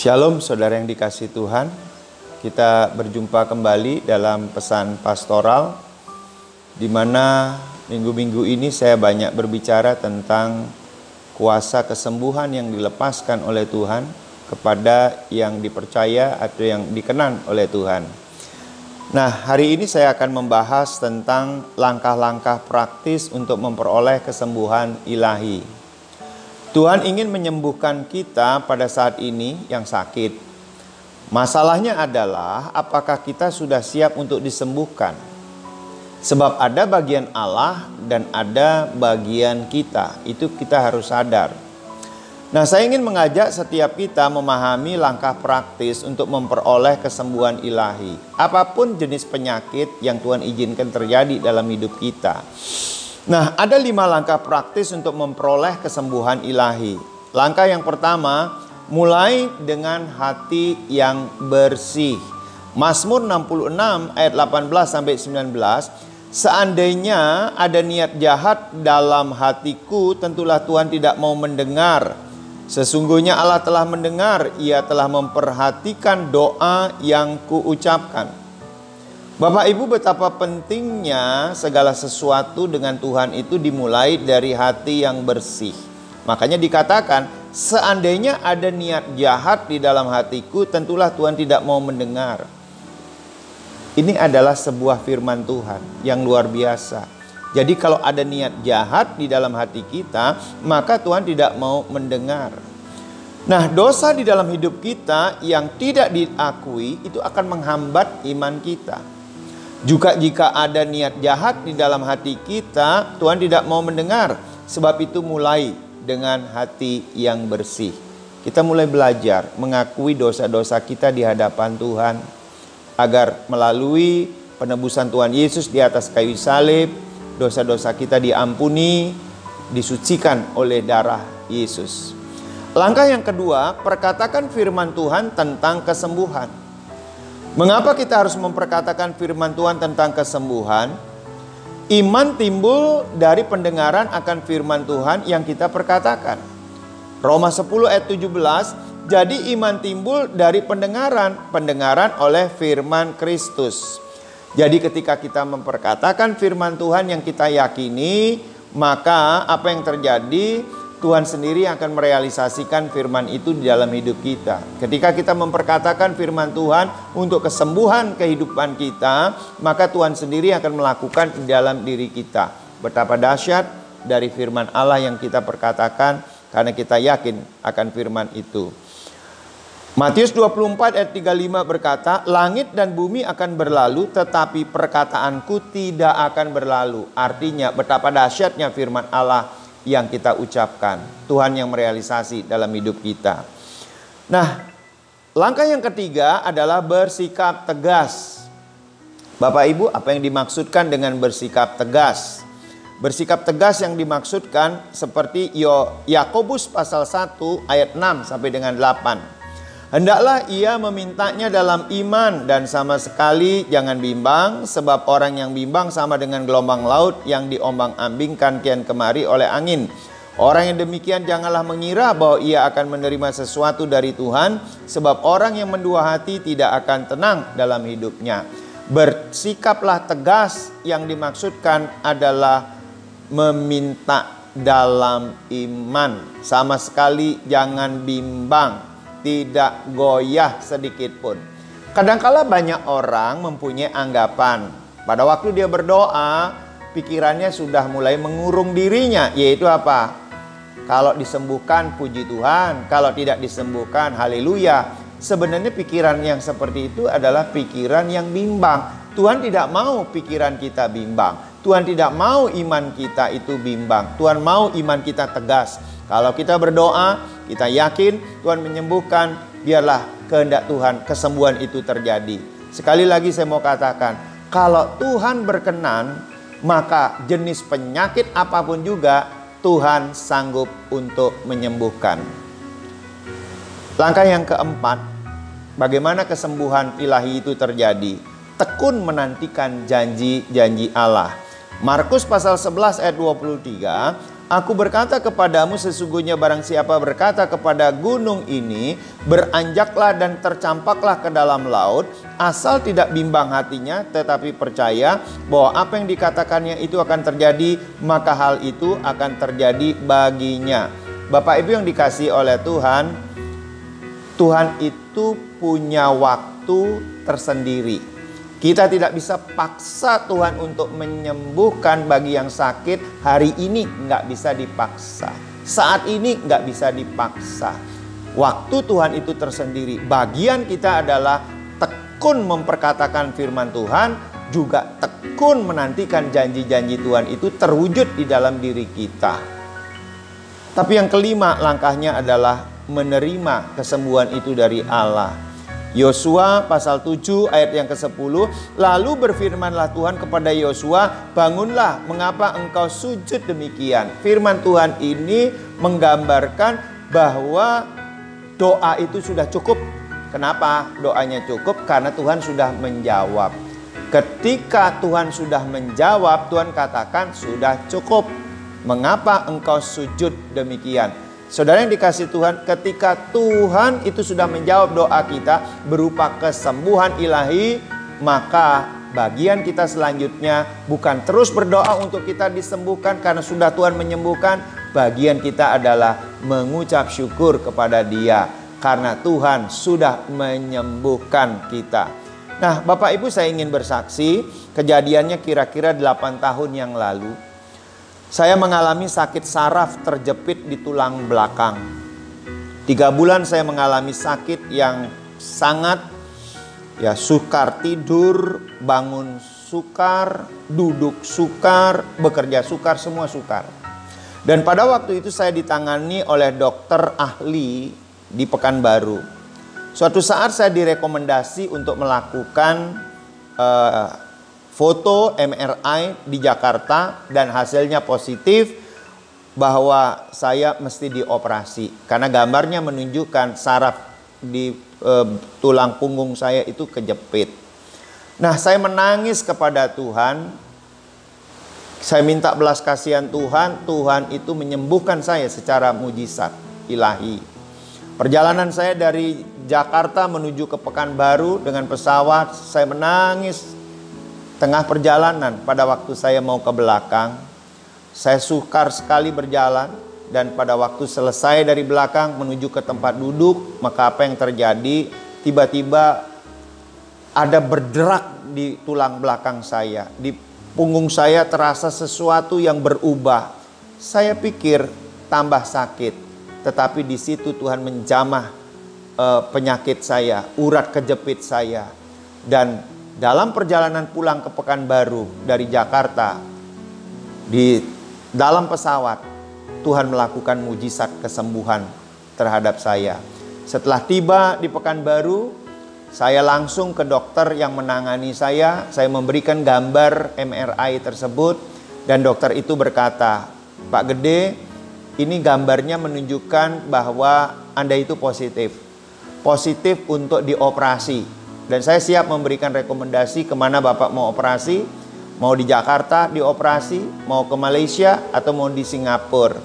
Shalom saudara yang dikasih Tuhan Kita berjumpa kembali dalam pesan pastoral di mana minggu-minggu ini saya banyak berbicara tentang kuasa kesembuhan yang dilepaskan oleh Tuhan kepada yang dipercaya atau yang dikenan oleh Tuhan. Nah, hari ini saya akan membahas tentang langkah-langkah praktis untuk memperoleh kesembuhan ilahi. Tuhan ingin menyembuhkan kita pada saat ini yang sakit. Masalahnya adalah apakah kita sudah siap untuk disembuhkan? Sebab ada bagian Allah dan ada bagian kita. Itu kita harus sadar. Nah, saya ingin mengajak setiap kita memahami langkah praktis untuk memperoleh kesembuhan ilahi. Apa pun jenis penyakit yang Tuhan izinkan terjadi dalam hidup kita. Nah, ada lima langkah praktis untuk memperoleh kesembuhan ilahi. Langkah yang pertama, mulai dengan hati yang bersih. Mazmur 66 ayat 18 sampai 19, seandainya ada niat jahat dalam hatiku, tentulah Tuhan tidak mau mendengar. Sesungguhnya Allah telah mendengar, ia telah memperhatikan doa yang kuucapkan. Bapak Ibu betapa pentingnya segala sesuatu dengan Tuhan itu dimulai dari hati yang bersih. Makanya dikatakan seandainya ada niat jahat di dalam hatiku tentulah Tuhan tidak mau mendengar. Ini adalah sebuah firman Tuhan yang luar biasa. Jadi kalau ada niat jahat di dalam hati kita, maka Tuhan tidak mau mendengar. Nah, dosa di dalam hidup kita yang tidak diakui itu akan menghambat iman kita. Juga jika ada niat jahat di dalam hati kita, Tuhan tidak mau mendengar. Sebab itu mulai dengan hati yang bersih. Kita mulai belajar mengakui dosa-dosa kita di hadapan Tuhan. Agar melalui penebusan Tuhan Yesus di atas kayu salib, dosa-dosa kita diampuni, disucikan oleh darah Yesus. Langkah yang kedua, perkatakan firman Tuhan tentang kesembuhan. Mengapa kita harus memperkatakan firman Tuhan tentang kesembuhan? Iman timbul dari pendengaran akan firman Tuhan yang kita perkatakan. Roma 10 ayat 17, jadi iman timbul dari pendengaran, pendengaran oleh firman Kristus. Jadi ketika kita memperkatakan firman Tuhan yang kita yakini, maka apa yang terjadi? Tuhan sendiri akan merealisasikan firman itu di dalam hidup kita. Ketika kita memperkatakan firman Tuhan untuk kesembuhan kehidupan kita, maka Tuhan sendiri akan melakukan di dalam diri kita. Betapa dahsyat dari firman Allah yang kita perkatakan karena kita yakin akan firman itu. Matius 24 ayat 35 berkata, Langit dan bumi akan berlalu tetapi perkataanku tidak akan berlalu. Artinya betapa dahsyatnya firman Allah yang kita ucapkan. Tuhan yang merealisasi dalam hidup kita. Nah, langkah yang ketiga adalah bersikap tegas. Bapak Ibu, apa yang dimaksudkan dengan bersikap tegas? Bersikap tegas yang dimaksudkan seperti Yakobus pasal 1 ayat 6 sampai dengan 8. Hendaklah ia memintanya dalam iman dan sama sekali jangan bimbang sebab orang yang bimbang sama dengan gelombang laut yang diombang-ambingkan kian kemari oleh angin. Orang yang demikian janganlah mengira bahwa ia akan menerima sesuatu dari Tuhan sebab orang yang mendua hati tidak akan tenang dalam hidupnya. Bersikaplah tegas yang dimaksudkan adalah meminta dalam iman. Sama sekali jangan bimbang tidak goyah sedikit pun. Kadangkala banyak orang mempunyai anggapan pada waktu dia berdoa, pikirannya sudah mulai mengurung dirinya, yaitu apa? Kalau disembuhkan puji Tuhan, kalau tidak disembuhkan haleluya. Sebenarnya pikiran yang seperti itu adalah pikiran yang bimbang. Tuhan tidak mau pikiran kita bimbang. Tuhan tidak mau iman kita itu bimbang. Tuhan mau iman kita tegas. Kalau kita berdoa, kita yakin Tuhan menyembuhkan, biarlah kehendak Tuhan kesembuhan itu terjadi. Sekali lagi saya mau katakan, kalau Tuhan berkenan, maka jenis penyakit apa pun juga Tuhan sanggup untuk menyembuhkan. Langkah yang keempat, bagaimana kesembuhan ilahi itu terjadi? Tekun menantikan janji-janji Allah. Markus pasal 11 ayat 23, Aku berkata kepadamu sesungguhnya barang siapa berkata kepada gunung ini beranjaklah dan tercampaklah ke dalam laut asal tidak bimbang hatinya tetapi percaya bahwa apa yang dikatakannya itu akan terjadi maka hal itu akan terjadi baginya. Bapak Ibu yang dikasih oleh Tuhan, Tuhan itu punya waktu tersendiri. Kita tidak bisa paksa Tuhan untuk menyembuhkan bagi yang sakit hari ini nggak bisa dipaksa. Saat ini nggak bisa dipaksa. Waktu Tuhan itu tersendiri. Bagian kita adalah tekun memperkatakan firman Tuhan, juga tekun menantikan janji-janji Tuhan itu terwujud di dalam diri kita. Tapi yang kelima langkahnya adalah menerima kesembuhan itu dari Allah. Yosua pasal 7 ayat yang ke-10 Lalu berfirmanlah Tuhan kepada Yosua Bangunlah mengapa engkau sujud demikian Firman Tuhan ini menggambarkan bahwa doa itu sudah cukup. Kenapa doanya cukup? Karena Tuhan sudah menjawab. Ketika Tuhan sudah menjawab Tuhan katakan sudah cukup. Mengapa engkau sujud demikian Saudara yang dikasih Tuhan, ketika Tuhan itu sudah menjawab doa kita berupa kesembuhan ilahi, maka bagian kita selanjutnya bukan terus berdoa untuk kita disembuhkan karena sudah Tuhan menyembuhkan, bagian kita adalah mengucap syukur kepada Dia karena Tuhan sudah menyembuhkan kita. Nah, Bapak Ibu saya ingin bersaksi, kejadiannya kira-kira 8 tahun yang lalu saya mengalami sakit saraf terjepit di tulang belakang. Tiga bulan saya mengalami sakit yang sangat ya sukar tidur, bangun sukar, duduk sukar, bekerja sukar, semua sukar. Dan pada waktu itu saya ditangani oleh dokter ahli di Pekanbaru. Suatu saat saya direkomendasi untuk melakukan uh, foto MRI di Jakarta dan hasilnya positif bahwa saya mesti dioperasi karena gambarnya menunjukkan saraf di e, tulang punggung saya itu kejepit. Nah, saya menangis kepada Tuhan. Saya minta belas kasihan Tuhan, Tuhan itu menyembuhkan saya secara mujizat ilahi. Perjalanan saya dari Jakarta menuju ke Pekanbaru dengan pesawat, saya menangis Tengah perjalanan pada waktu saya mau ke belakang, saya sukar sekali berjalan dan pada waktu selesai dari belakang menuju ke tempat duduk, maka apa yang terjadi? Tiba-tiba ada berderak di tulang belakang saya, di punggung saya terasa sesuatu yang berubah. Saya pikir tambah sakit, tetapi di situ Tuhan menjamah uh, penyakit saya, urat kejepit saya, dan dalam perjalanan pulang ke Pekanbaru dari Jakarta di dalam pesawat Tuhan melakukan mujizat kesembuhan terhadap saya. Setelah tiba di Pekanbaru, saya langsung ke dokter yang menangani saya. Saya memberikan gambar MRI tersebut dan dokter itu berkata, "Pak Gede, ini gambarnya menunjukkan bahwa Anda itu positif. Positif untuk dioperasi." Dan saya siap memberikan rekomendasi ke mana Bapak mau operasi. Mau di Jakarta dioperasi, mau ke Malaysia atau mau di Singapura.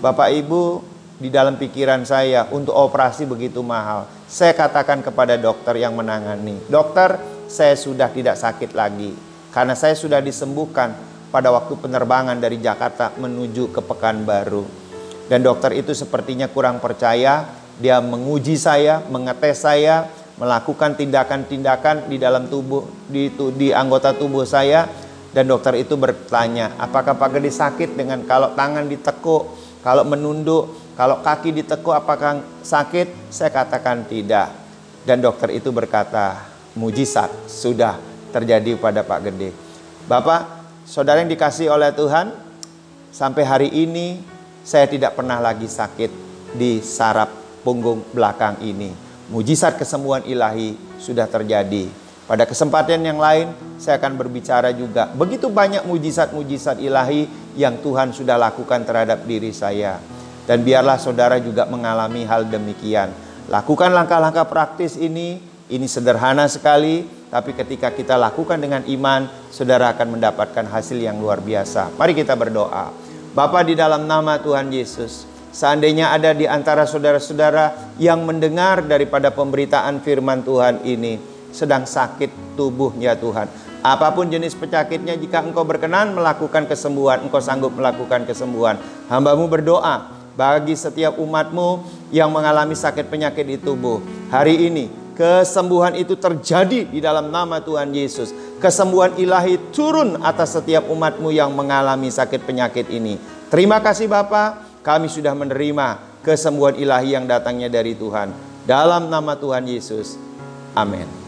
Bapak Ibu di dalam pikiran saya untuk operasi begitu mahal. Saya katakan kepada dokter yang menangani, dokter saya sudah tidak sakit lagi. Karena saya sudah disembuhkan pada waktu penerbangan dari Jakarta menuju ke Pekanbaru. Dan dokter itu sepertinya kurang percaya, dia menguji saya, mengetes saya, melakukan tindakan-tindakan di dalam tubuh di, di anggota tubuh saya. Dan dokter itu bertanya apakah Pak Gede sakit dengan kalau tangan ditekuk kalau menunduk kalau kaki ditekuk apakah sakit? Saya katakan tidak. Dan dokter itu berkata mujizat sudah terjadi pada Pak Gede. Bapak saudara yang dikasih oleh Tuhan sampai hari ini saya tidak pernah lagi sakit di saraf punggung belakang ini mujizat kesembuhan ilahi sudah terjadi. Pada kesempatan yang lain, saya akan berbicara juga begitu banyak mujizat-mujizat ilahi yang Tuhan sudah lakukan terhadap diri saya. Dan biarlah saudara juga mengalami hal demikian. Lakukan langkah-langkah praktis ini, ini sederhana sekali, tapi ketika kita lakukan dengan iman, saudara akan mendapatkan hasil yang luar biasa. Mari kita berdoa. Bapa di dalam nama Tuhan Yesus, seandainya ada di antara saudara-saudara yang mendengar daripada pemberitaan firman Tuhan ini, sedang sakit tubuhnya Tuhan. Apa pun jenis penyakitnya, jika engkau berkenan melakukan kesembuhan, engkau sanggup melakukan kesembuhan. Hambamu berdoa bagi setiap umatmu yang mengalami sakit penyakit di tubuh. Hari ini, kesembuhan itu terjadi di dalam nama Tuhan Yesus kesembuhan ilahi turun atas setiap umatmu yang mengalami sakit penyakit ini. Terima kasih Bapa, kami sudah menerima kesembuhan ilahi yang datangnya dari Tuhan. Dalam nama Tuhan Yesus. Amin.